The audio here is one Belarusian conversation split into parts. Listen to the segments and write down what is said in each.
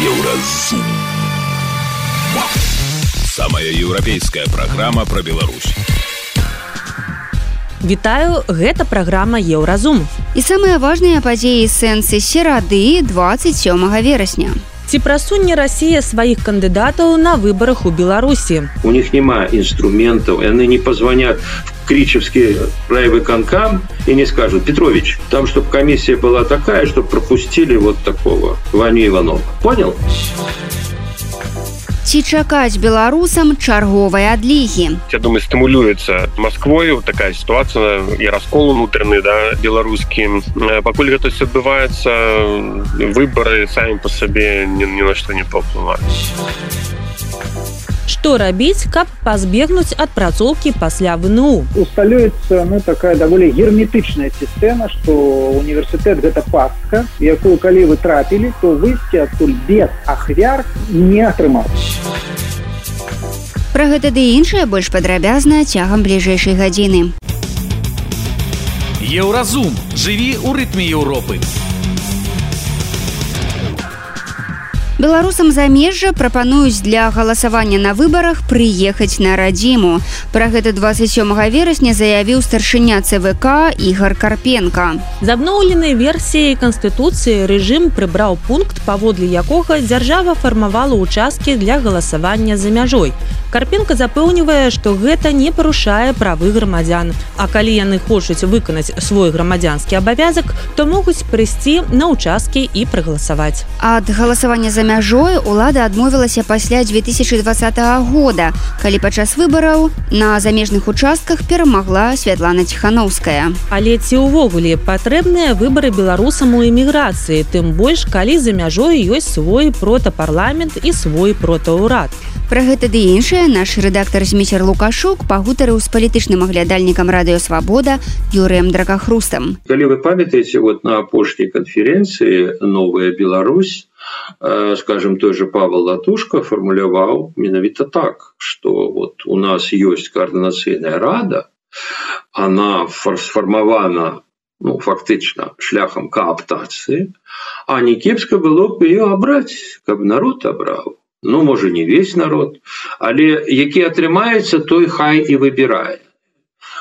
Еўразум. Самая еўрапейская праграма пра Беларусь. Вітаю, гэта праграма Еўразум. І самыя важныя падзеі сэнсы серады 27 верасня. Ці прасунне Расія сваіх кандыдатаў на выбарах у Беларусі. У них няма інструментаў, яны не пазванят в кричевский райвыконкам и не скажут, Петрович, там, чтобы комиссия была такая, чтобы пропустили вот такого Ваню Иванова. Понял? Ці чакаць беларусам чарговай адлігі. Я думаю, стымулюецца Масквою такая сітуацыя і раскол унутраны да беларускім. Пакуль гэта адбываецца выбары самі па сабе ні, ні на што не паўплываюць што рабіць каб пазбегнуць адпрацоўкі пасля вну усталюецца ну? Такая даволі герметычная сістэма что універсітэт гэта пастка якую калі вы трапілі то выйсці адтуль без ахвяр не атрымаць Пра гэта ды іншае больш падрабязна цягам бліжэйшай гадзіны. Еўразум. Жыві ў рытме Еўропы. Беларусам замежжа прапануюць для галасавання на выбарах прыехаць на радзіму. Пра гэта 27 верасня заявіў старшыня ЦВК Ігар Карпенко. З абноўленай версіяй канстытуцыі рэжым прыбраў пункт, паводле якога дзяржава фармавала ўчасткі для галасавання за мяжой. Карпенко запэўнівае, што гэта не парушае правы грамадзян. А калі яны хочуць выканаць свой грамадзянскі абавязак, то могуць прыйсці на ўчасткі і прагаласаваць. Ад галасавання за мяжой улада адмовілася пасля 2020 года, калі падчас выбараў на замежных участках перамагла Святлана Ціхановская. Але ці ўвогуле патрэбныя выбары беларусам у эміграцыі, тым больш калі за мяжой ёсць свой протапарламент і свой протаўрад. Пра гэта ды іншае наш рэдактар зміцер лукашук пагутарыў з палітычным аглядальнікам радыёвабода Юрыем дракахрустам. Калі вы памятаеце вот на апошняй канферэнцыі новая Беларусь, скажем той же Павел латушка фармуляваў менавіта так что вот у нас есть коорднацыйная рада она сфармавана ну, фактычна шляхам кааптацыі а не кепска было б ее абраць каб народ абраў ну можа не весь народ але які атрымаецца той хай і выбірае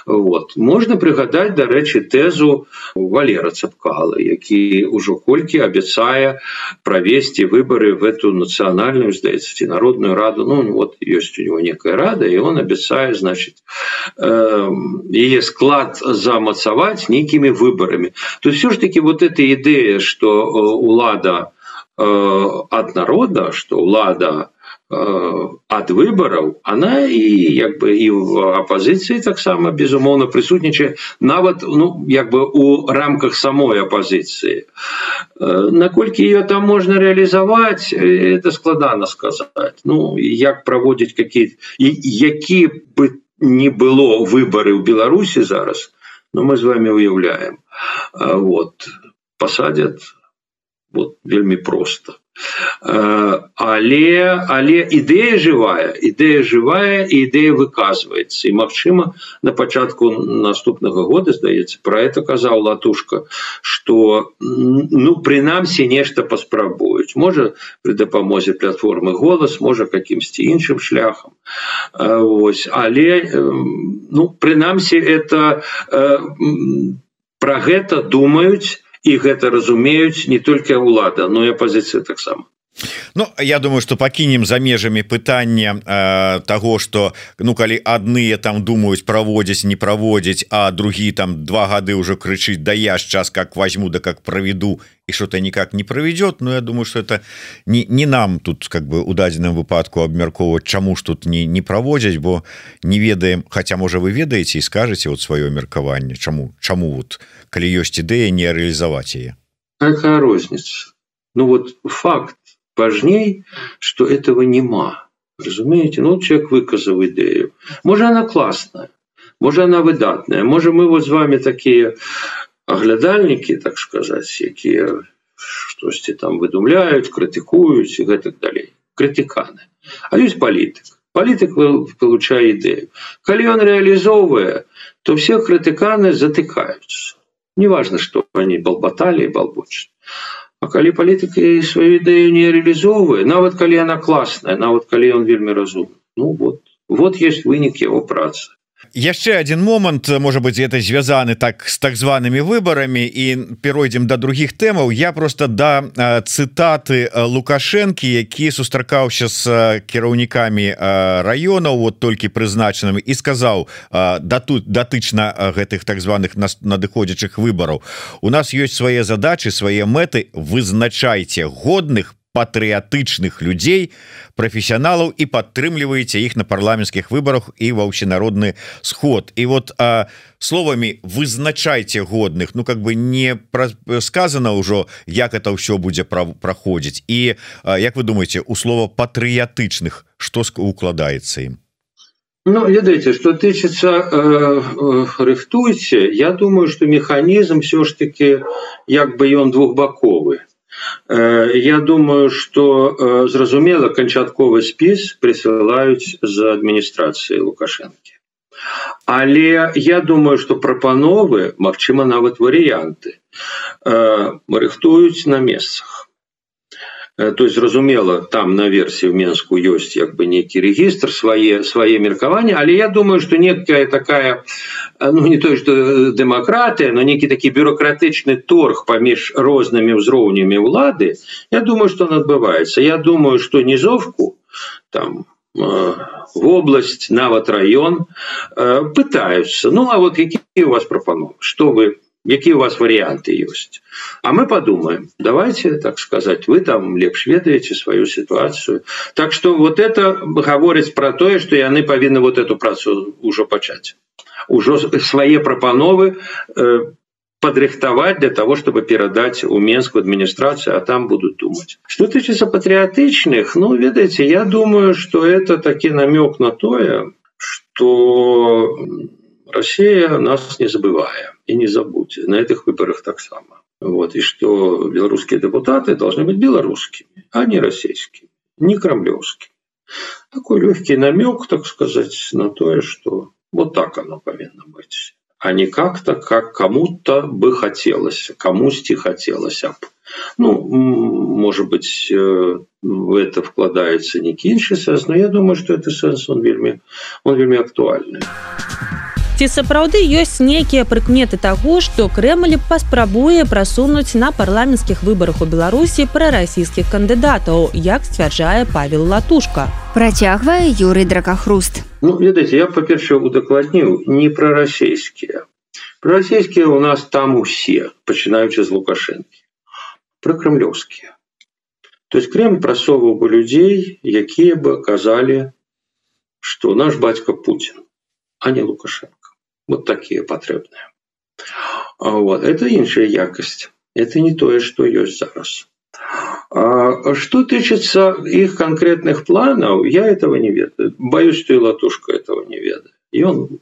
вот можна прыгадаць дарэчы тэзу валера цапкала які ўжо колькі абяцае правесці выборы в эту нацыянальную здаецца ці народную раду. Ну вот ёсць у него некая рада і он абяцае значит яе э, склад замацаваць нейкімі выбарамі. То все ж таки вот эта ідэя что улада у от народа что лада от выборов она и як бы и в оппозиции так само безумоўно присутнічае нават ну як бы у рамках самой оппозиции. Наколькі ее там можно реализовать это складано сказать. Ну як проводить какие які бы не было выборы в беларуси зараз но мы с вами уяўляем вот посадят вот вельмі просто але але ідэя живая ідэя живая ідэя выказваецца. І Мачыма на пачатку наступнага года здаецца про это казаў латушка что ну прынамсі нешта паспрабуюць. Можа при дапамозе платформы голас можа каким-сьці іншым шляхам. Ось але ну прынамсі это про гэта думаюць і гэта разумеюць не толькі ўлада но і апозіцыя таксама Ну я думаю что пакінем за межамі пытання э, того что ну калі адныя там думаюць праводзіць не праводзіць а другі там два гады уже крычыць да я час как возьму да как проведу і что-то никак не проведет но я думаю что это не не нам тут как бы у дадзеным выпадку абмяркоўваць чаму ж тут не не праводзяць бо не ведаем хотя можа вы ведаеце і скажете вот сваё меркаванне чаму чаму вот калі ёсць ідэя не реалізаваць яе. Розница Ну вот факт важней что этого нема. Разумеете? Ну человек выказал идею. Может она классная может она выдатная. Может мы вот с вами такие оглядальники так сказать якія штосьці там выдумляют крытыкуюць гэтак далей крытыканы а есть политик. Политик получае идею. Калі он реалізоўвае то все крытыканы затыкаются. Неважно что они балбатали и балбочат А калі палітыка сваю ідэю не рэалізоўвае нават калі яна класная нават калі ён вельмі разум ну вот вот есть вынік его працы яшчэ один момант может быть это звязаны так с так зваными выборами і перайдем до других тэмаў. Я просто да цытаты лукашэнкі які сустракаўся с кіраўнікамі районаў вот толькі прызначанымі і сказаў да тут датычна гэтых так званых нас надыходзячых выбораў у нас есть свае задачи свае мэты вызначайце годных патрыятычных людзей прафесіяналаў і падтрымліваеце іх на парламенцкіх выбарах і ва ўсенародны сход. І вот а, словамі вызначайце годных Ну как бы не пра... сказано ўжо як это ўсё будзе пра... праходзіць і а, як вы думаете у слова патрыятычных что укладаецца ім Ну, ведаеце что тычыцца э, э, рыхтуйце Я думаю что механізм все ж таки як бы ён двухбаковы я думаю что э, зразумела канчатковы спіс прысылаюць за адміністрацыі лукашэнкі але я думаю что прапановы Мачыма нават варыянты э, рыхтуюць на месцах. Э, то есть зразумела там на версии в менску есть як бы некий регистр свае свае меркавання але я думаю что некая такая э, ну не то что демократия но некий такі бюрократычны торг паміж рознымі ўзроўнямі улады я думаю что он отбывается. Я думаю что низовку там э, в область нават район пытаются. Ну а вот какие у вас пропановы что вы какие у вас варианты есть? А мы подумаем. Давайте так сказать вы там лепш ведаете свою ситуацию. Так что вот это говорить про тое что яны повинны вот эту працу уже почать. Уже свои пропановы э, подрыхтовать для того чтобы передать у менскую администрацию а там будут думать. Что тычится патриотычных ну ведаете я думаю что это таки намек на тое что Россия нас не забывая и не забудьте. На этих выборах так само. Вот и что белорусские депутаты должны быть белорусскими а не российскими не кремлевскими. Такой легкий намек так сказать на то что вот так оно повинно быть а не как-то как кому-то бы хотелось кому-сти хотелось об ну может быть э, в это вкладается не кинший но я думаю что это сенс он вельмі он вельмі актуальный ці сапраўды ёсць нейкія прыкметы таго што крэмль паспрабуе прасунуць на парламенцкіх выбарах у беларусі прарасійскіх кандыдатаў як сцвярджае павел латушка. Працягвае юрый дракахруст ну, ведаце я па-перша удакладніў не пра расійскія расійскія у нас там усе пачынаючы з лукашэнкі. Пра крымлёўскія то есть крем прасоваў бы людзей якія бы казалі что наш бацька Путін а не лукашенко вот такие патрэбныя вот это іншая якасць это не тое что ёсць зараз. Что тычыцца их конкретных планаў я этого не ведаю. Боюсь и латушка этого не ведаю и он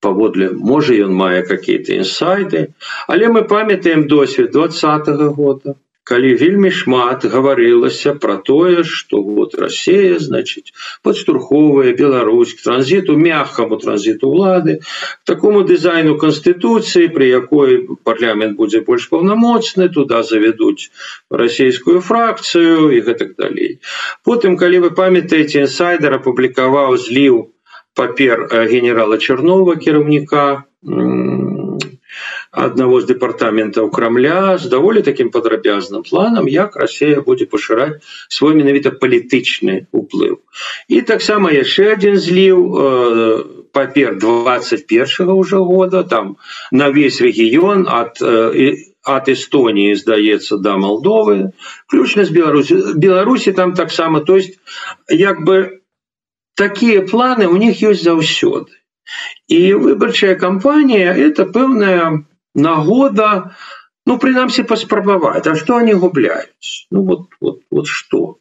паводле можа ён мае какие-то инсайды. Але мы памятаем досвед двадцатого года калі вельмі шмат гаварылася про тое что вот Россия значит подштурховая Беларусь транзиту мягкому транзиту улады такому дизайну конституции при якой парламент будет больше полномочны туда заведуць российскую фракцию и гэтак далей. Потым калі вы памятаете инсайдер опубликоваў зліў папер э, генерала чернова кіраўніка одного з дэпартаментаў крамля з даволі таким падрабязным планам як Россия будзе пашыраць свой менавіта палітычны уплыў і таксама яшчэ один зліў э, папер 21 уже года там на весь рэгіён от э, от эстонии здаецца до да молдовы ключна з беларусі беларусі там таксама то есть як бы такие планы у них есть заўсёды і выбарчая кампанія это пэўная нагода ну прынамсі паспрабаваць а что они губляюць? Ну вот вот вот что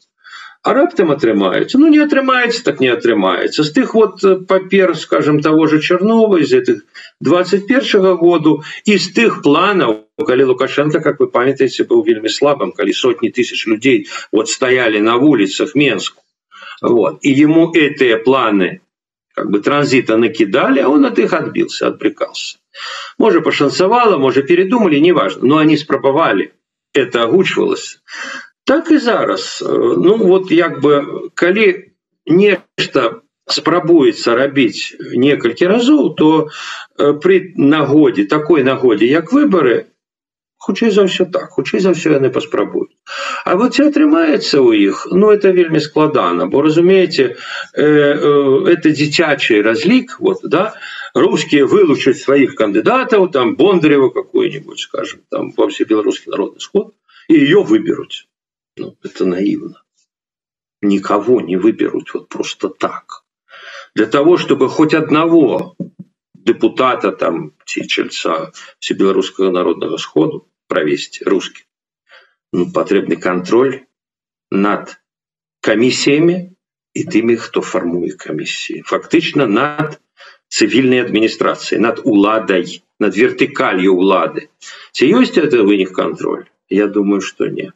а раптам атрымаюцца ну не атрымаецца так не атрымаецца. З тых вот э, папер скажем того же чернова из этих 21 -го году из тых планаў калі лукашенко как вы памятаете был вельмі слабым калі сотни тысяч людей вот стояли на улицах менску. Вот. И ему этие планы как бы транзита накидали а он от их отбился отбрекался Может, пошансавала, может, передумали, неважно. Но они спробовали. Это огучвалось так и зараз. Ну вот як бы калі нешта спрабуецца рабіць некалькі разоў то при нагодзе такой нагодзе як выборы хутчэй за ўсё так хутчэй за ўсё яны паспрабуюць. А вот ці атрымаецца ў іх ну это вельмі складана бо разумееце э, э, это дзіцячы разлік вот да русские вылучаць сваіх кандыдатаў там бондарева какую-нибудь скажем там во все беларускі народны сход и ее выберуць ну, это наивно никого не выберут вот просто так для того чтобы хоть одного депутата там ці чальца всебеларускага народного сходу провесці русский ну, патрэбны контроль над комиссиями и тымі хто фармуе комиссии фактычна над цивільнай адміністрацыі над уладай над вертыкалью улады ці ёсць это вынік контроль я думаю что не.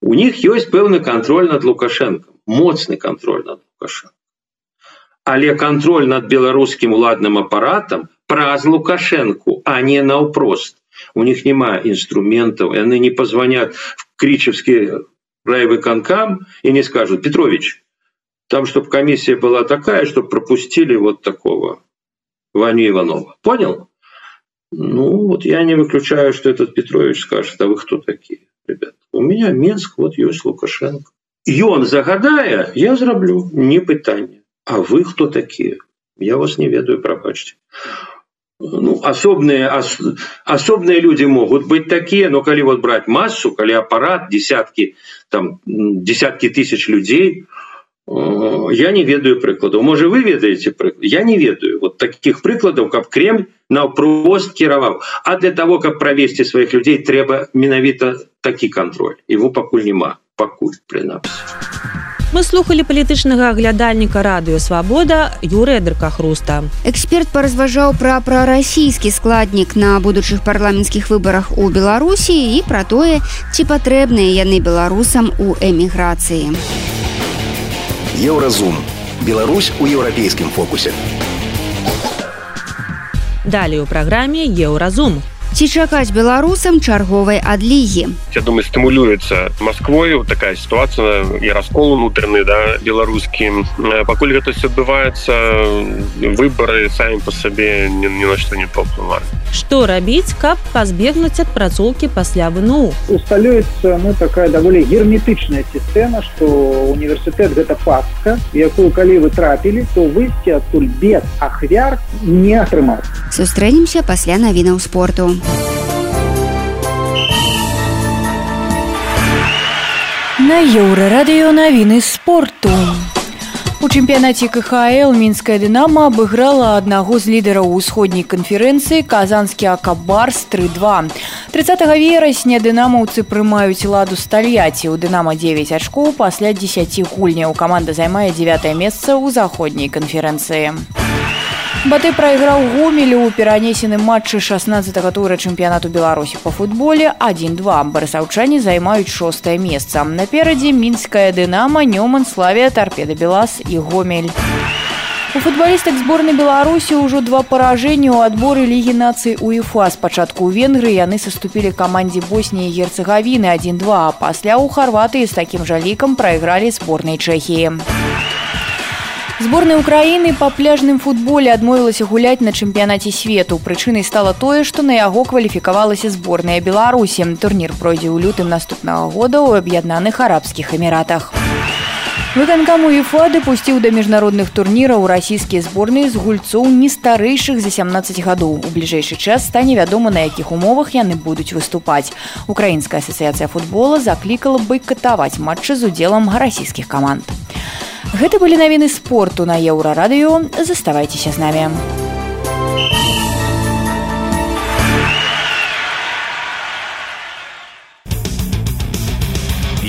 У них ёсць пэўны контроль над лукашенко моцны контроль над лукашенко але контроль над беларускім уладным апаратам праз лукашенко а не наўпрост. У них няма инструментов яны не позвонят в кричевский райвыконкам и не скажут петрович там чтобы комиссия была такая чтобы пропустили вот такого ваню иванова. Понял? Ну вот я не выключаю что этот петрович скажет а вы кто такие ребят у меня минск вот есть лукашенко. Он загадая я зраблю не пытание а вы кто такие? Я вас не ведаю пробачьте. Ну, асобныя ас, асобныя люди могут быть такие но калі вот брать массу калі аппарат десятки там десятки тысяч людей я не ведаю прыкладу можа вы ведаете я не ведаю вот таких прыкладаў каб кремль наўпрост кіраваў а для того каб правесці сваіх людзей трэба менавіта такі контроль. Его пакуль няма пакуль прынамсі мы слухали палітычнага аглядальніка радыё свабода юрэдрыка хруста эксперт паразважаў пра прарасійскі складнік на будучых парламенцкіх выбарах у беларусі і пра тое ці патрэбныя яны беларусам у эміграцыі еўразум Беларусь у еўрапейскім фокусе. Далей у праграме еўразум ці чакаць беларусам чарговай адлігі? Я думаю стымулюецца москвою такая ситуация і раскол унутраны да беларускім пакуль гэта адбываецца выборы самі по сабе ні, ні на что не паўплывалі. Что рабіць каб пазбегнуць адпрацоўкі пасля вну? Усталюецца ну такая даволі герметычная сістэма что універсітэт гэта пастка якую калі вы трапілі то выйсці адтуль без ахвяр не атрымаць сустрэнемся пасля навінаў спорту На еўрарадыё навіны спорту. У чэмпіянаце КХЛ мінская дынама абыграла аднаго з лідараў усходняй канферэнцыі казанскі акабарс 32. 30 верасня дынамаўцы прымаюць ладу стальяці у дынама 9 ачкоў пасля 10 гульняў каманда займае 9 месца ў заходняй канферэнцыі. Баты прайграў гомелю ў перанесеным матчы 16 тура чэмпіянату беларусі по футболе 12 барысаўчане займаюць шостае месца. Наперадзе мінская дынама нёман славе торпеда белас і гомель у футбалістак зборнай беларусі ўжо два паражэнні ў адборы лігі нацыі уефа. Спачатку ў венгры яны саступілі камандзе босніі герцагавіны 12 пасля ў харватыі з такім жа лікам прайгралі зборнай чэхіі Зборная Украіны па пляжным футболе адмовілася гуляць на чэмпіянаце свету. Прычынай стала тое, што на яго кваліфікавалася зборная Беларусі. Турнір пройдзе ў лютым наступнага года ў аб'яднаных арабскіх эміратах. Выканкам УЕФА дапусціў да міжнародных турніраў расійскія зборныя з гульцоў не старэйшых за 17 гадоў. У бліжэйшы час стане вядома, на якіх умовах яны будуць выступаць. Украінская асацыяцыя футбола заклікала байкатаваць матчы з удзелам расійскіх каманд. Гэта былі навіны спорту на еўрарадыё заставайцеся з намі.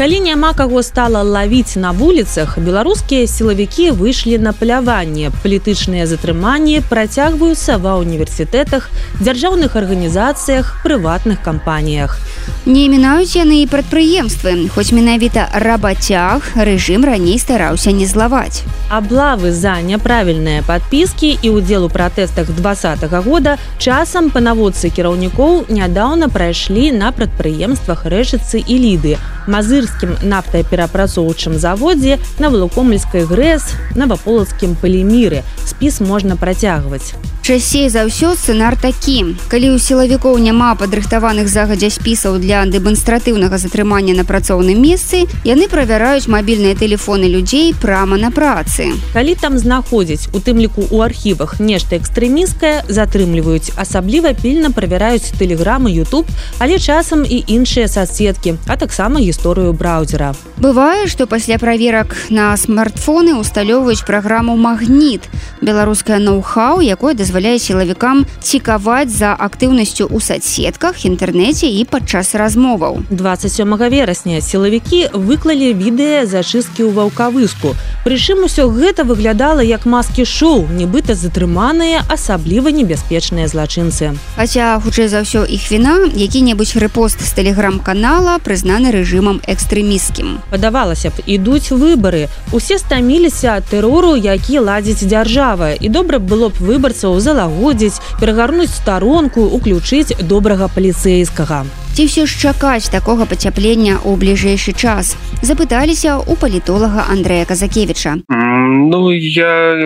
Калі няма каго стала лавіць на вуліцах беларускія сілавікі выйшлі на паляванне палітычныя затрыманні працягваюцца ва універсітэтах дзяржаўных арганізацыях прыватных кампаніях не мінаюць яны і прадпрыемствы хоць менавіта рабацяг рэжым раней стараўся не злаваць аблавы за няправільныя подпіскі і удзел у пратэстах два -го года часам па наводцы кіраўнікоў нядаўна прайшлі на прадпрыемствах рэшыцы і ліды мазырскім нафтаперапрацоўчым заводзе на валукомельскай грэс наваполацкім паліміры спіс можна працягваць часей за ўсё сцэнар такі. Калі ў сілавікоў няма падрыхтаваных загадзя спісаў для дэманстратыўнага затрымання на працоўным месцы яны правяраюць мабільныя тэлефоны людзей прама на працы. Калі там знаходзіць у тым ліку у архівах нешта экстрэміскае затрымліваюць. Асабліва пільна правяраюць тэлеграмы YouTube але часам і іншыя соцсеткі а таксама гісторыю браузера. Бывае што пасля праверак на смартфоны усталёўваюць праграму магніт беларускае ноу-хау якое дазваляе сілавікам цікаваць за актыўнасцю ў соцсетках інтэрнэце і падчас размоваў. 27 верасня сілавікі выклалі відэа зачысткі ў ваўкавыску прычым усё гэта выглядала як маскі шоу нібыта затрыманыя асабліва небяспечныя злачынцы хаця хутчэй за ўсё іх віна які-небудзь рэпост з тэлеграм-канала прызнаны рэжымам экстрэміскім падавалася б ідуць выбары усе стаміліся тэрору які ладзіць дзяржава. І добра было б выбарцаў залагодзіць перагарнуць старонку уключыць добрага паліцэйскага ці ўсё ж чакаць такога пацяплення ў бліжэйшы час. Запыталіся у палітолага Андрэя казакевича Ну я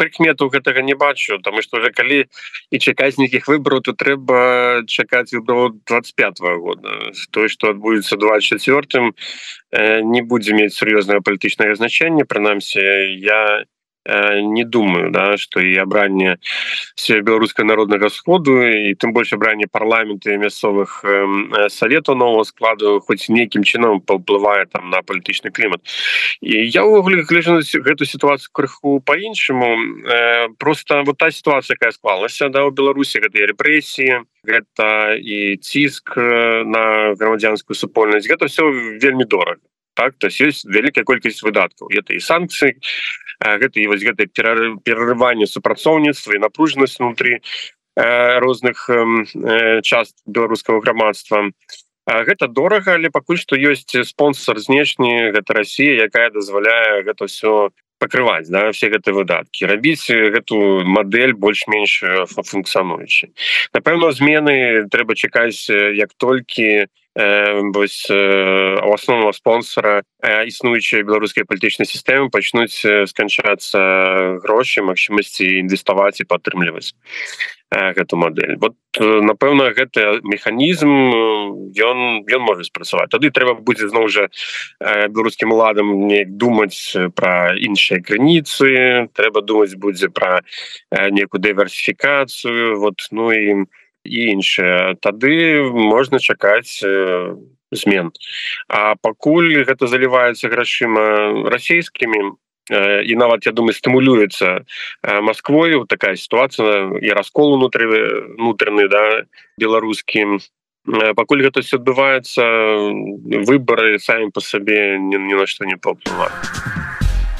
прыкмету гэтага не бачу там што уже калі і чакаць нейкіх выбараў то трэба чакаць выбраў 25 -го года. Той што адбудзецца 24 не будзе мець сур'ёзнае палітычнае значэнне прынамсі я Э, не думаю да что і абранне все беларускай народнага сходу і тым больш абранне парламенты мясцовых э, совету нового складу хоць нейкім чынам паўплывае там на палітычны клімат і я увогуле гляжу гэту сітуацыю крыху по-іншаму э, просто вот та сітуацыя якая склалася да у беларусі гэтыя рэпрэсіі гэта і ціск на грамадзянскую супольнасць гэта все вельмі дорага так? То есть вялікая колькасць выдаткаў это і санкцыі гэта і вось гэта перарыванне супрацоўніцтва і напружанасць внутри розных част беларускага грамадства гэта дорага але пакуль што ёсць спонсор знешні гэта Росія якая дазваляе гэта все покрываць да, все гэты выдаткі рабіць гэту модель больш-менш функцыянуючы напэўна змены трэба чакаць як толькі вось у основного спонсора існуючыя беларускай палітычнай сістэмы пачнуць сканчацца грошы магчымасці інвеставаць і падтрымліваць гэту модель вот напэўна гэты механізм ён ён можа спрацаваць тады трэба будзе зноў жа беларускім уладам не думаць пра іншыя крыніцы трэба думаць будзе пра некую дыверсіфікацыю вот ну і іншае тады можна чакаць змен А пакуль гэта заліваецца грашыма расійскімі э, і нават я думаю стымулюецца э, Масквою такая сітуацыя і раскол унутры внутраны да беларускім пакуль гэта все адбываецца выборы самі по сабе ні, ні на што не паўплываюць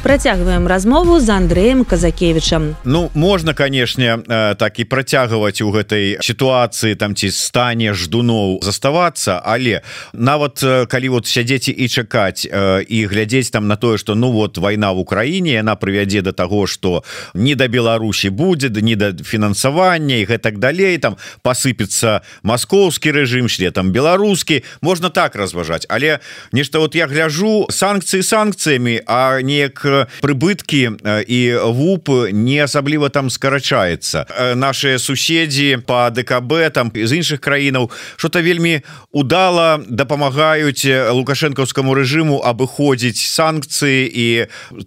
Працягваем размову з Андреем казакевичам Ну можна канешне э, так і працягваць у гэтай сітуацыі там ці стане ждуноў заставацца але нават э, калі вот сядзеце і чакаць э, і глядзець там на тое что ну вот вайна в Украіне яна прывядзе до того что не да Беларусі будзе не да фінансавання і гэтак далей там посыпецца маскоўскі рэжым шле там беларускі можна так разважаць але нешта вот я гляжу санкцыі санкцыямі а неяк прыбыткі і вуп не асабліва там скарачаецца наши суседзі по ДКБ там з іншых краінаў что-то вельмі удала дапамагаюць лукашэнкаўскаму рэжыму абыходзіць санкцыі і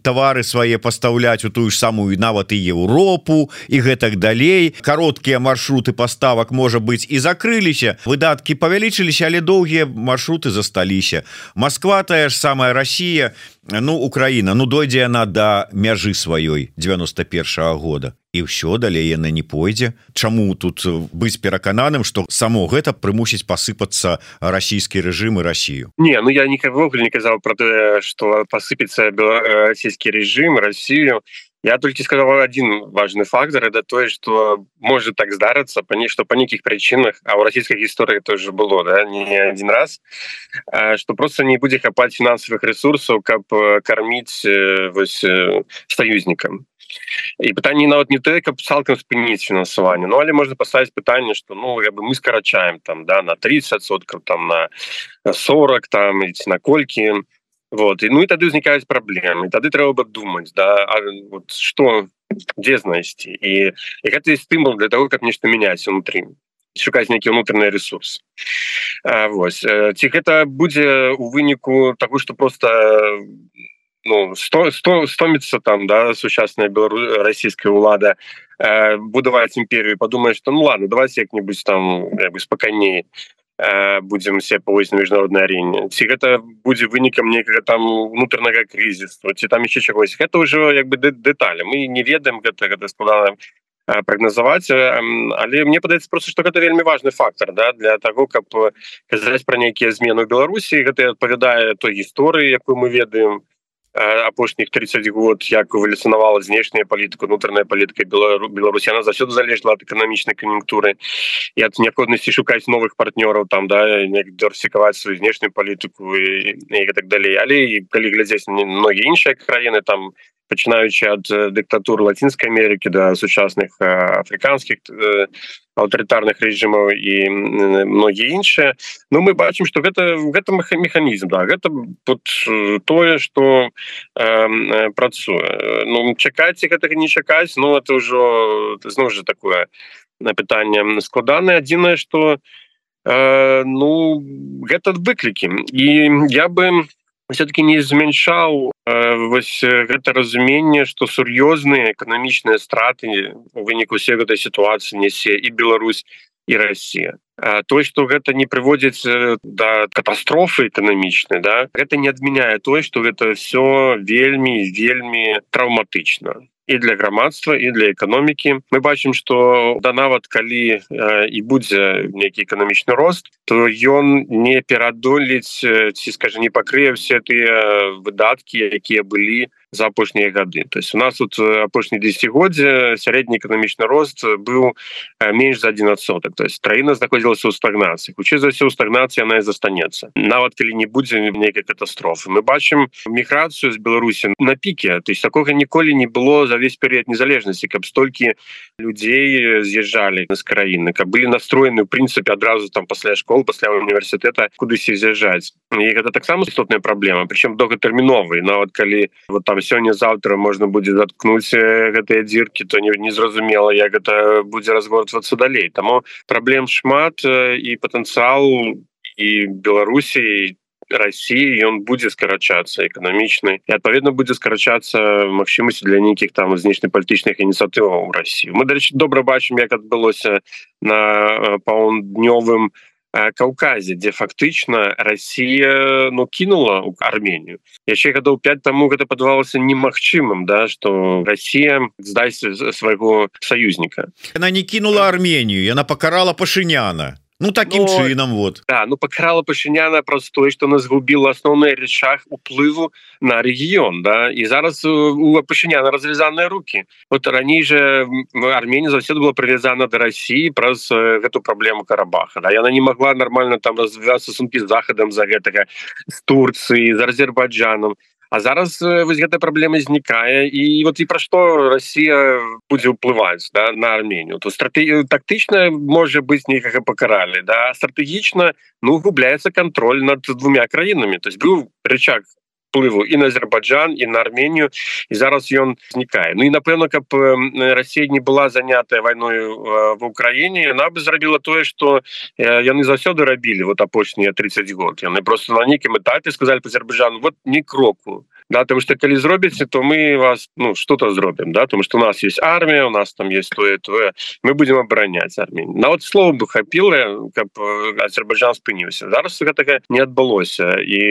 тавары свае пастаўляць у тую ж самую нават і Еўропу і гэтак далей. Кароткія маршруты паставак можа быть і закрыліся выдаткі павялічыліся але доўгія маршруты засталіся Москва тая ж самая Россия ну Украіна ну дойдзе яна до мяжы сваёй 91 -го года і ўсё далей яна не пойдзе. Чаму тут быць перакананым что само гэта прымусіць пасыпацца расійскі рэжым і Россию Не ну я никогда не казаў про тое что посыпется расійскі режим Россию я только сказал один важный фактор это тое что может так здарыцца по ней что по неких причинах а у российской истории тоже было да, не один раз что просто не будзе хапать финансовых ресурсов каб кормить вось союзникам. І пытанне нават не ты каб цалкам спыніць фінансаванне Ну але можна паставіць пытанне что ну я бы мы скарачаем там да на 30соткаў там на 40 там на колькі вот і ну і тады ўзнікаюць праблемы тады трэба бы думаць да а, вот что дзе знайсці? І, і гэта стымул для того как нешта мяняць унутры шукаць нейкі унутраны ресурс. А, Вось ці гэта будзе у выніку такой что просто ну 100 100 стоміцца там да сучасная белару расійская ўлада э, будаваць імперію падумаеш что ну ладно давайте як-нибудь там спакайней э, будем все павось на міжнароднай арене. Ці гэта будзе вынікам некага там унутранага крызісу ці там еще чагось это ўжо як бы дэталі мы не ведаем гэта гэта складана прагназаваць але мне падаецца просто что гэта вельмі важный фактор да для того каб казаць про нейкія змены беларусі гэта адпавядае той гісторыі якую мы ведаем. то апошніх 30 год як эвалюцынавала знешняя палітыка унутраная палітыка Беларусь она заўсёды залежла ад эканамічнай кан'юнктуры і ад неабходнасці шукаць новых партнёраў там да дорсікаваць сваю знешнюю палітыку і, і так далей але калі глядзець многія іншыя краіны там пачынаючы ад дыктатуры лацінскай Амерыкі да сучасных афрыканскіх аўтарытарных рэжымаў і многія іншыя Ну мы бачым что гэта гэта механізм да гэта вот тое что э, працуе. Ну чакайце гэтага не чакаць Ну это ўжо зноў же такое на пытанне складана адзінае что э, ну гэта выклікі і я бы все-таки не змяншаў э, вось гэта разуменне что сур'ёзныя эканамічныя страты у выніку все гэтай сітуацыі несе і Беларусь і Россия. Той что гэта не прыводзіць да катастрофы эканамічнай да гэта не адмяняе той что гэта все вельмі вельмі траўматычна і для грамадства і для эканомікі мы бачым что да нават калі э, і будзе нейкі эканамічны рост то ён не перадолець ці скажа не пакрые все тыя выдаткі якія былі за апошнія гады. То есть у нас тут апошні десятгоддзе сярэдні эканамічны рост быў менш за один адсотак. То есть краіна знаходзілася ў стагнацыі. Хутчэй за ўсё стагнацыя она і застанецца. Нават калі не будзе нейкай катастрофы. Мы бачым міграцыю з беларусі на піке. То есть такога ніколі не было за за весь перыяд незалежнасці каб столькі людзей з'язджалі з краіны каб былі настроены в прынцыпе адразу там пасля школ пасля універсітэта кудысь з'язджаць. І гэта таксама істотная праблема причем доўгатэрміновый нават калі вот там сёння завтра можна будзе заткнуць гэтыя дзіркі то не незразумела як гэта будзе разгортвацца далей. Таму праблем шмат і патэнцыял і беларусі России ён будзе скарачацца эканамічны і адпаведна будзе скарачацца магчымасці для нейкіх там знешнепалітычных ініцыятываў России мы дарэчы добра бачым як адбылося на паўднёвым каўказе дзе фактычна Россия ну кінула арменію яшчэ гадоў 5 таму гэта падавалася немагчымым да что Россия здайся свайго саюзніка. Она не кінула арменію яна пакарала пашыняна Ну таким но, чынам вот. да, ну пакрала пашыняна праз тое что нас губіла асноўны рычаг уплыву на рэгіён да. І зараз у пашыняна развязаныя руки. Вот раней же Арменія заўсёды была прывязана до России праз гэту праблему карабаха да. Яна не могла нормально там развівацца сумкі з захадам за гэтага з Турцыі за Азербайджаном А зараз вось гэтая праблема знікае і вот і пра што Росія будзе ўплываць да, на арменію? То стратегію тактычна можа быць нейкага пакаралі да стратэгічна ну губляецца контроль над двумя краінамі. То есть быў рычаг уплыву і на Азербайджан і на арменію і зараз ён знікае. Ну і напэўна каб Россия не была занятая вайною в Украіне она бы зрабіла тое что яны заўсёды рабілі вот апошнія 30 год. Яны просто на нейкім этапе сказали Азербайджану вот не кроку да потому что калі зробіце то мы вас ну что-то зробім да потому что у нас есть армія у нас там есть тое тое мы будем абараняць армію на вот слово бы хапіла каб азербайджан спыніўся зараз гэтага не адбылося і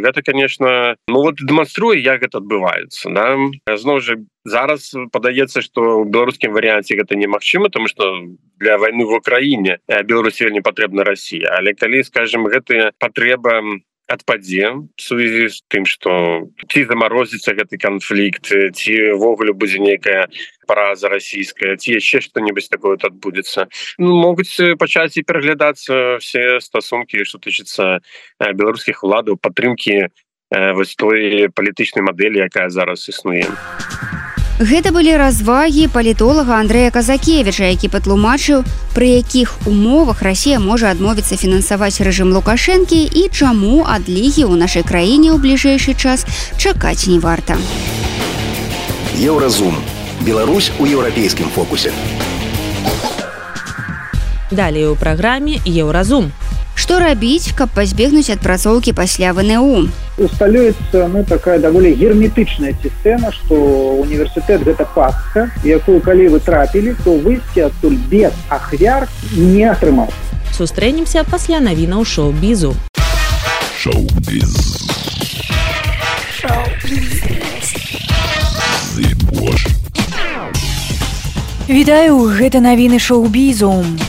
гэта конечно ну вот дэманструе як гэта адбываецца да. Зноў жа зараз падаецца что беларускім варыянце гэта немагчыма тому что для войны в украіне беларусі не патрэбна Россия. Але калі скажем гэтыя патрэба адпадзе сувязі з тым что ці замарозіцца гэты канфлікт цівогуле будзе нейкая параза расійская ці яшчэ что-нибудь такое адбудзецца ну, могуць пачаць і пераглядацца все стасункі что тычыцца беларускіх уладаў падтрымки вось той палітычнай мадэлі якая зараз існуе а Гэта былі развагі палітолага Андрэя Казакевіча, які патлумачыў, пры якіх умовах Расія можа адмовіцца фінансаваць рэжым Лукашэнкі і чаму ад лігі ў нашай краіне ў бліжэйшы час чакаць не варта. Еўразум. Беларусь у еўрапейскім фокусе. Далей у праграме Еўразум. Што рабіць, каб пазбегнуць адпрацоўкі пасля ВНУ? Усталюецца ну, такая даволі герметычная сістэма, што універсітэт гэта пастка, якую калі вы трапілі, то выйсці адтуль без ахвяр не атрымаў. Сустрэнемся пасля навінаў шоу-бізу. Вітаю, гэта навіны шоу-бізум.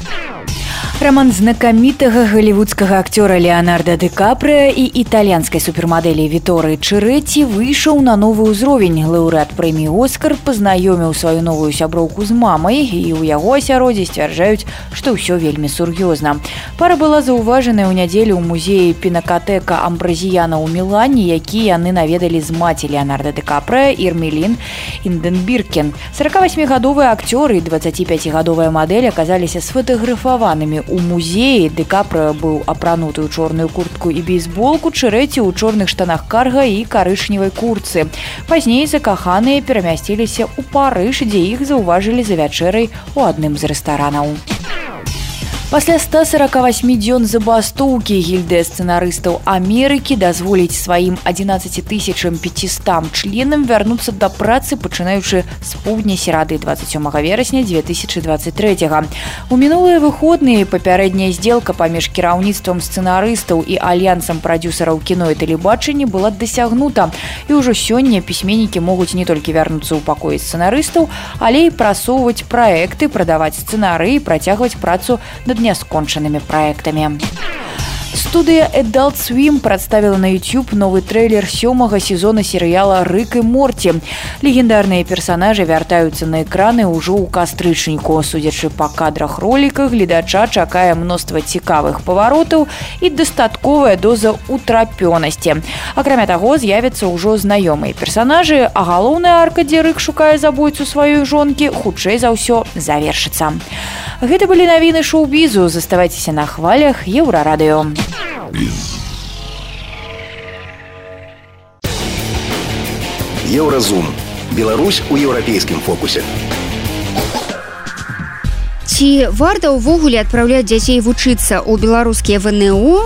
Роман знакамітага галівудскага акцёра Леонарда Ды Капрыя і італьянскай супермадэлі Віторы Чырэці выйшаў на новы ўзровень. Лаўрэат прэміі Оскар пазнаёміў сваю новую сяброўку з мамай і ў яго асяроддзі сцвярджаюць, што ўсё вельмі сур'ёзна. Пара была заўважаная ў нядзелю ў музеі пінакатэка амбразіяна ў Мілане, які яны наведалі з маці Леонарда Ды Капрыя Ірмелін Інденбіркен. 48гадовыя акцёры і 25гадовая мадэль аказаліся сфотаграфаванымі у музеі дэкапра быў апрануты ў чорную куртку і бейсболку чырэці ў чорных штанах карга і карычневай курцы. Пазней закаханыя перамясціліся ў парыж дзе іх заўважылі за вячэрай у адным з рэстаранаў Пасля 148 дзён забастоўкі гільдыя сцэнарыстаў Амерыкі дазволіць сваім 11500 членам вярнуцца да працы пачынаючы з поўдня серады 27 верасня 2023 у мінулыя выходныя папярэдняя сделка паміж кіраўніцтвам сцэнарыстаў і альянсам прадюсераў кіно і тэлебачання была дасягнута і ўжо сёння пісьменнікі могуць не толькі вярнуцца ў пакоі сцэнарыстаў але і прасоўваць праекты прадаваць сцэнарыі працягваць працу над няскончанымі праектамі. Студыя Эдалт Свім прадставіла на YouTube новы трэйлер сёмага сезона серыяла рык і морці. Легендарныя персанажы вяртаюцца на экраны ўжо ў кастрычніку. Судзячы па кадрах роліка гледача чакае мноства цікавых паваротаў і дастатковая доза утрапёнасці. Акрамя таго з'явяцца ўжо знаёмыя персанажы, а галоўная арка, дзе рык шукае забойцу сваёй жонкі, хутчэй за ўсё завершыцца. Гэта былі навіны шоу-бізу, заставайцеся на хвалях еўрарадыё. Еўразум. Беларусь у еўрапейскім фокусе. Ці варта ўвогуле адпраўляць дзяцей вучыцца ў беларускія ВНУ,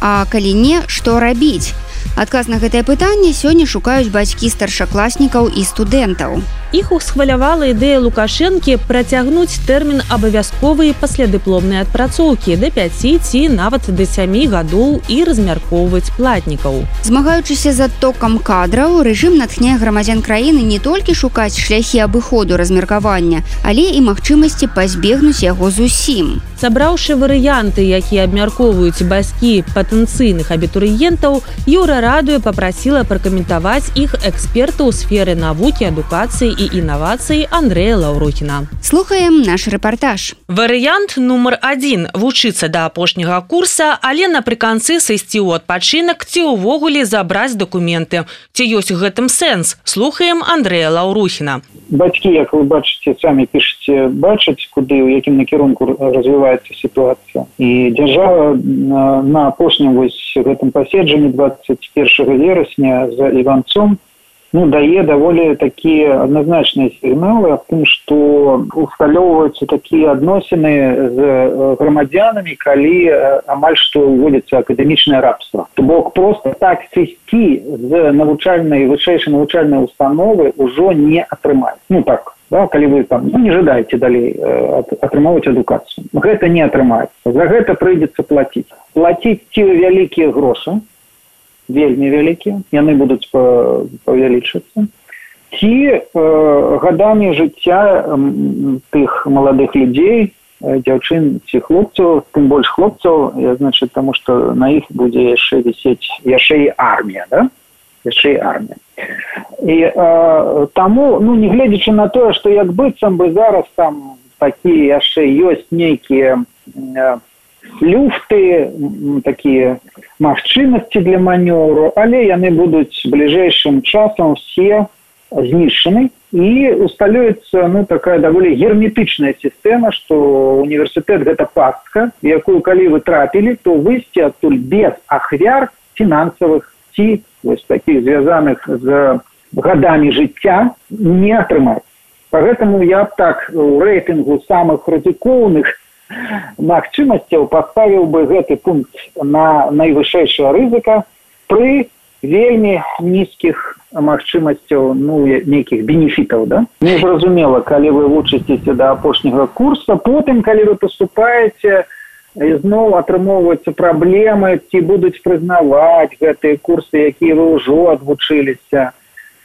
А калі не, што рабіць? Адказ на гэтае пытанне сёння шукаюць бацькі старшакласнікаў і студэнтаў. Іх усхвалявала ідэя Лукашэнкі працягнуць тэрмін абавязковыя паслядыпломныя адпрацоўкі да 5 ці нават да сямі гадоў і размяркоўваць платнікаў. Змагаючыся за токам кадраў, рэжым натхняе грамадзян краіны не толькі шукаць шляхі абыходу размеркавання, але і магчымасці пазбегнуць яго зусім. Сабраўшы варыянты, якія абмяркоўваюць бацькі патэнцыйных абітурыентаў, Юра радуе попрасіла пракаментаваць іх эксперта ў сферы навукі адукацыі і інавацыі Андрэя Лаўрухіна. Слухаем наш рэпартаж. Варыянт нумар адзін вучыцца да апошняга курса, але напрыканцы сысці ў адпачынак ці ўвогуле забраць дакументы. Ці ёсць гэтым сэнс, слухаем Андрэя Лаўрухіна. Бацькі, як вы бачыце, самі пішаце бачыць, куды у якім накірунку развіваецца сітуацыя. І дзяржава на апошнім вось гэтым паседжанні 21 верасня за іванцом ну, дае даволі такія адназначныя сігналы аб тым што усталёўваюцца такія адносіны з грамадзянамі калі амаль што ўводзіцца акадэмічнае рабства. То бок просто так сысці з навучальнай вышэйшай навучальнай установы ўжо не атрымаць. Ну так да, калі вы там ну, не жадаеце далей атрымоўваць адукацыю. Гэта не атрымаецца. За гэта прыйдзецца плаціць. Плаціць ці вялікія грошы вельмі вялікія яны будуць павялічыцца ці э, гадамі жыцця э, тых маладых людзей дзяўчын ці хлопцаў тым больш хлопцаў значит таму что на іх будзе яшчэ вісець яшчэ і армія да? Яшчэ і армія. І э, таму ну не гледзячы на тое што як быццам бы зараз там такія яшчэ ёсць нейкія э, люфты такія магчымасці для манёвру але яны будуць бліжэйшым часам все знішчаны. І усталюецца ну такая даволі герметычная сістэма што універсітэт гэта пастка якую калі вы трапілі то выйсці адтуль без ахвяр фінансавых ці вось таких звязаных з гадамі жыцця не атрымаць поэтому я б так у рэйтынгу самых радыкоўных магчымасцяў паставіў бы гэты пункт на найвышэйшая рызыка пры вельмі нізкіх магчымасцяў ну нейкіх бенефітаў да? Незразумела калі вы вучыцеся да апошняга курса потым калі вы поступаеце зноў атрымоўваюцца праблемы ці будуць прызнаваць гэтыя курсы якія вы ўжо адвучыліся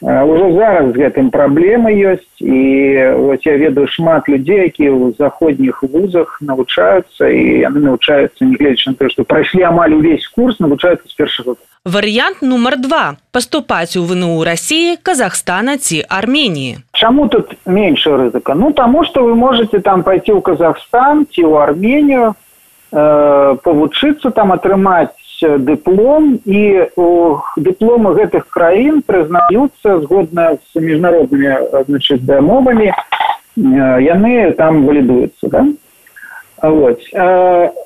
уже зараз з гэтым праблемы ёсць і вот я ведаю шмат людзей якія ў заходніх вузах навучаюцца і яны навучаюцца негледзячы на то што прайшлі амаль увесь курс навучаюцца з першага варыянт нумар два паступаць у вну россии казахстана ці армении чаму тут меньше рызыка? Ну таму что вы можете там пойти ў казахстан ці ў армению э, павучыцца там атрымаць дыплом і дыпломы гэтых краін прызнаюцца згодна з міжнароднымі дамовамі яны там валідуюцца да?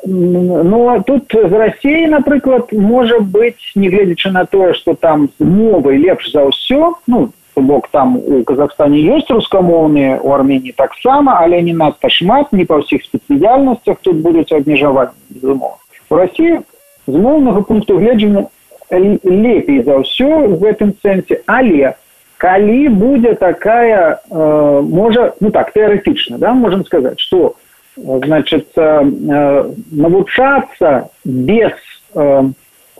но тут з рассіі напрыклад можа быць нягледзячы на тое што там з мовай лепш за ўсё ну бок там у казахстане ёсць рускамоўныя у армении таксама але не надта шмат не па ўсіх спецыяльнасцях тут будуць абмежаваць безумоў у россии з моўнага пункту гледжання лепей за ўсё в гэтым сэнсе. Але калі будзе такая э, можа ну так тэарэтычна да можем сказаць что значит э, навучацца без э,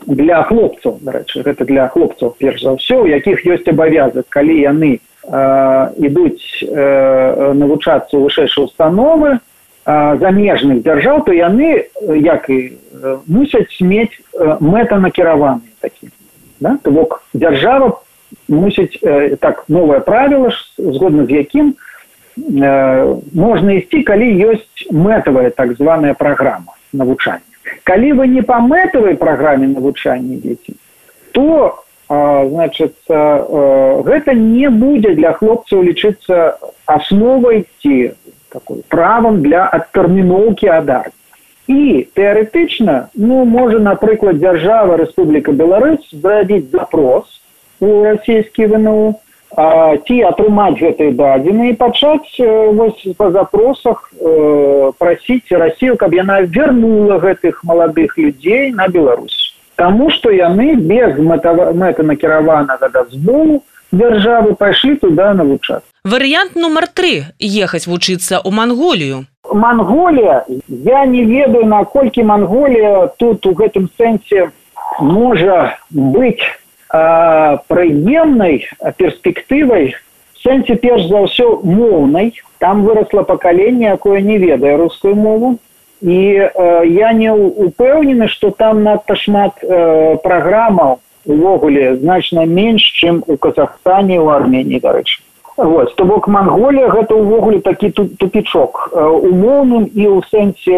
для хлопцаў дарэчы гэта для хлопцаў перш за ўсё у якіх ёсць абавязак калі яны э, ідуць э, навучацца вышэйшай установы замежных дзяржаў то яны як і мусяць мець мэтанакіраваныя такі да? то бок дзяржава мусіць так новае правіла згодна з якім можна ісці калі ёсць мэтавая так званая праграма навучання калі вы не па мэтавай праграме навучання дзеці то значит гэта не будзе для хлопцаў лічыцца асновай ці такой правам для адтэрміноўкі адар. І тэарэтычна ну можа напрыклад дзяржава Рэспубліка Беларусь зрабіць запрос у расійскі вну ці атрымаць гэтыя дадзены і пачаць вось па запросах э, прасіць рассію каб яна вярнула гэтых маладых людзей на Беларусь. Таму што яны без мэтанакіраванага дазволу дзяржавы пайшлі туда навучаць варыянт нумар три ехаць вучыцца ў манголію. Манголія я не ведаю наколькі Манголія тут у гэтым сэнсе можа быць прыемнай перспектывай. Сэнсе перш за ўсё моўнай. Там выросла пакаленне якое не ведае рускую мову. І э, я не упэўнены что там надта шмат э, праграмаў увогуле значна менш чым у казахстане у армении дарэчы вот то бок монголія гэта ўвогуле такі тупічок умоўным і ў сэнсе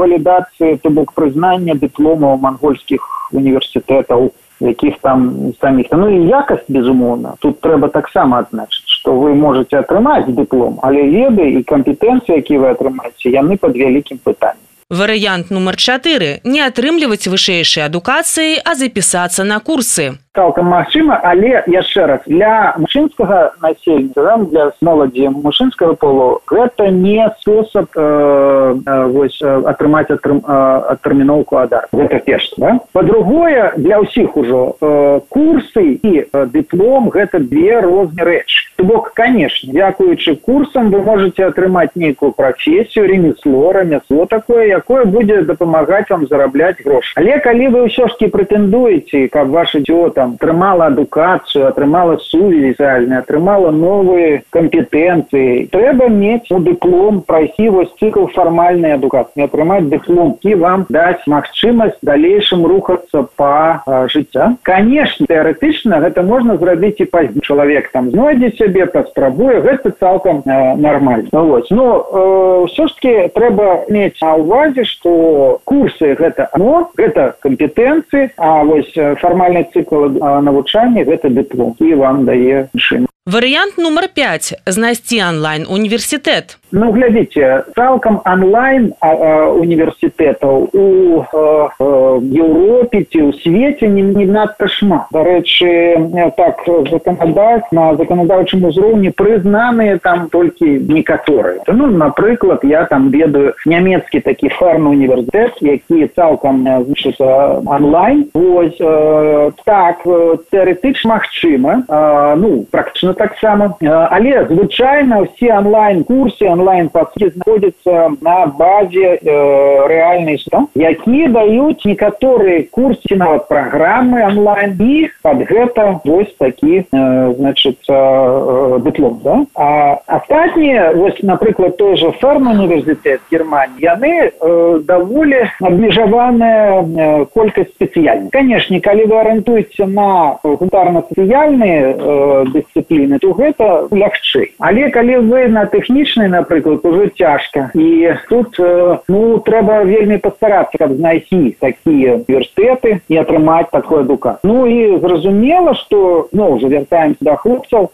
валідацыі то бок прызнання дыпломаў монгольскіх універсітэтаў якіх там саміх. Ну і якасць безумоўна тут трэба таксама адзначыць что вы можете атрымаць дыплом але веды і кампетэнцыі які вы атрымаеце яны под вялікім пытанням варыянт нумар 4 не атрымліваць вышэйшай адукацыі а запісацца на курсы цалкам магчыма але яшчэ раз для мужчынскага насельніцтва для моладзі мужчынскага полу гэта не спосаб э, э, вось атрымаць атрым, адтэрміноўку адар гэта перш да? по-другое для ўсіх ужо э, курсы і э, дыплом гэта две розныя рэчы то бок конечно дзякуючы курсам вы можете атрымаць нейкую прафесію ремесло рамясло такое якое будзе дапамагаць вам зарабляць грош але калі вы ўсё жкі прэтэндуеце каб ваше дзё там атрымала адукацыю атрымала сувязальны атрымала новые кампетэнцыі трэба мець у дыплом прайсці вось цикл фармальнай адукацыі атрымаць дыплом і вам даць магчымасць далейшым рухацца па жыцця конечно тэарэтычна гэта можна зрабіць і пазней чалавек там знойдзе сябе паспрабуе гэта цалкам э, нормально. Вось но э, ўсё ж таки трэба мець на увазе что курсы гэта но гэта кампетэнцыі а вось фармальны цикл навучання гэта дыплом і вам дае шын варыянт нумар 5 знайсці онлайн універсітэт ну глядзіце цалкам онлайн універсітэтаў у еўропе ці ў свеце не, не надта шмат дарэчы так заканадаць на заканадаўчым узроўні прызнаныя там толькі некаторыя ну напрыклад я там ведаю нямецкі такі фарм універсітэт які цалкам значит онлайн. Ось э, так тэарэтычна магчыма э, ну практычна таксама але звычайна ўсе онлайн курсы онлайн паски знаходзяцца на базе э, рэальнай там якія даюць некаторыя курсы нават праграмы онлайн і под гэта вось такі э, значит э, дыплом да? а астатнія вось напрыклад той же ферм універсітэт германии яны э, даволі абмежаваная э, колькасць спецыяльных канешне калі вы арыентуеце на гутарна-сацыяльныя э, дысцыпліны дысцыпліны то гэта лягчэй. Але калі вы на тэхнічнай напрыклад уже цяжка і тут ну трэба вельмі пастарацца каб знайсці такія універсітэты і атрымаць такой адука ну і зразумела что ну уже вяртаемся до хлопцаў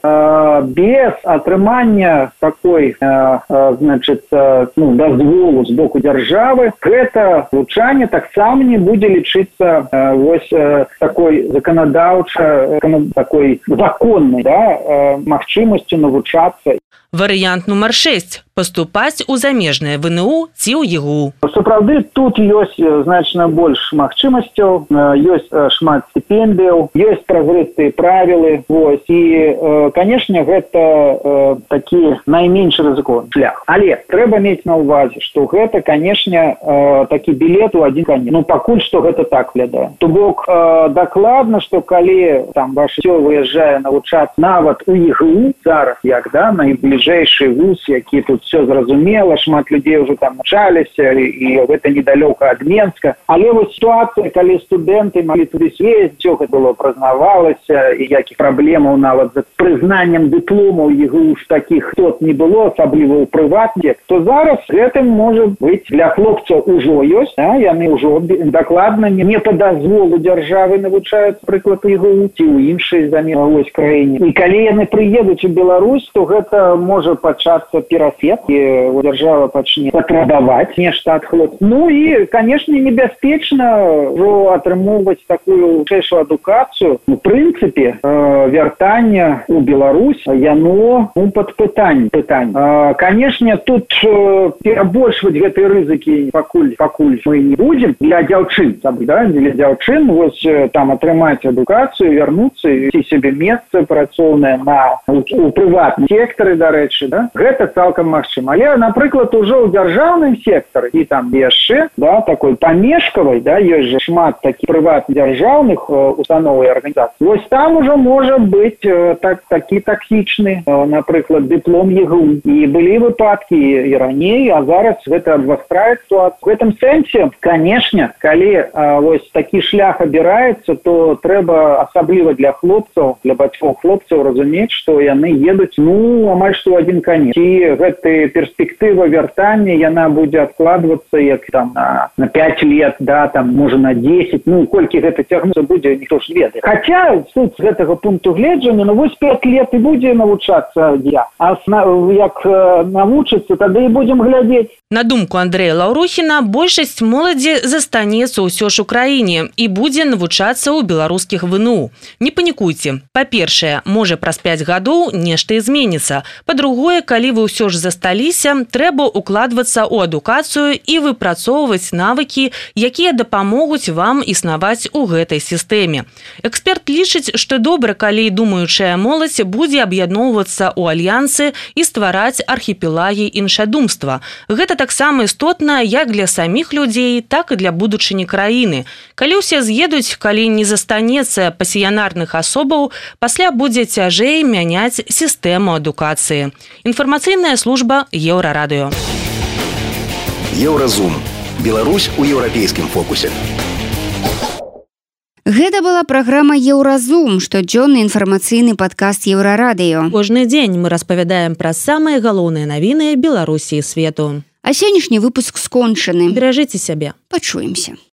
без атрымання такой значит ну дазволу з боку дзяржавы гэта вучанне таксама не будзе лічыцца вось такой заканадаўча такой законнай да магчымасцю навучацца. Варыянт нумар 6 паступаць у замежнае вНУ ці ў егу. Сапраўды тут ёсць значна больш магчымасцяў ёсць шмат стипендыяў ёсць празрыстыя правілы вось і канешне гэта такі найменш рызыкон шлях. Але трэба мець на ўвазе што гэта канешне такі білет у адзін канец. Ну пакуль што гэта так глядае то бок дакладна што калі там ваш все выязджае навучаць нават у егу зараз як да найбліжэйшы вуз які тут все зразумела шмат людзей уже там началіся і гэта недалёка ад менска але вось ситуация калі студэнты малі туды свець все гэта было празнавалася і якіх праблемаў нават за прызнаннем дыпломаў егу ж таких тот не было асабліва ў прыватне то зараз гэтым можа быть для хлопцаў ужо ёсць а яны ўжо дакладна не не по дазволу дзяржавы навучаюць прыклад егу ці ў іншай замена вось краіне і калі яны прыедуць у Беларусь то гэта можа пачацца перасет і дзяржава пачне патрабаваць нешта ад хлоп. Ну і канешне небяспечна ўжо атрымоўваць такую вышэйшую адукацыю. У прынцыпе э, вяртання у Беларусь яно ну, под пытань пытань э, канешне тут э, перабольшваць гэтыя рызыкі пакуль пакуль мы не будзем. Для дзяўчын да, для дзяўчын вось там атрымаць адукацыю вярнуцца ці сябе месца працоўнае на у, у прыватным сектары дарэчы да. Гэта цалкам магчыма але напрыклад ужо ў дзяржаўным сектары і там яшчэ да такой памежкавай да ёсць же шмат такі прыват дзяржаўных установ і арганізацый. Вось там ужо можа быть так такі таксічны напрыклад дыплом егу. І былі выпадкі і раней а зараз гэта абвастрае ситуацию в этом сэнсе канешне калі а, вось такі шлях абіраецца то трэба асабліва для хлопцаў для бацькоў хлопцаў разумець што яны едуць ну амаль што адзін канец. І гэты бы перспектыва вяртання яна будзе адкладвацца як там на, на 5 лет да там можа на 10 ну колькі гэта цягнуцца будзе ніхто ж ведае хотя суть з гэтага пункту гледжання ну вось 5 лет і будзе навучацца я а як навучыцца тады і будзем глядзець На думку Андрэя Лаўрухіна большасць моладзі застанецца ўсё ж у краіне і будзе навучацца ў беларускіх ВНУ. Не панікуйце. Па-першае, можа праз 5 гадоў нешта зменіцца. Па-другое, калі вы ўсё ж засталіся, трэба укладвацца ў адукацыю і выпрацоўваць навыкі, якія дапамогуць вам існаваць у гэтай сістэме. Эксперт лічыць, што добра, калі думаючая моладзь будзе аб'ядноўвацца ў альянсы і ствараць архіпелагі іншадумства. Гэта таксама істотна як для саміх людзей, так і для будучыні краіны. Калі ўсе з'едуць, калі не застанецца пасіянарных асобаў, пасля будзе цяжэй мяняць сістэму адукацыі. Інфармацыйная служба еўрарадыё. Еўразум. Беларусь у еўрапейскім фокусе. Гэта была праграма Еўразум, штодзённы інфармацыйны падкаст еўрарадыё. Кожны дзень мы распавядаем пра самыя галоўныя навіны Беларусі свету. А сённяшні выпуск скончаны. Беражыце сябе. Пачуемся.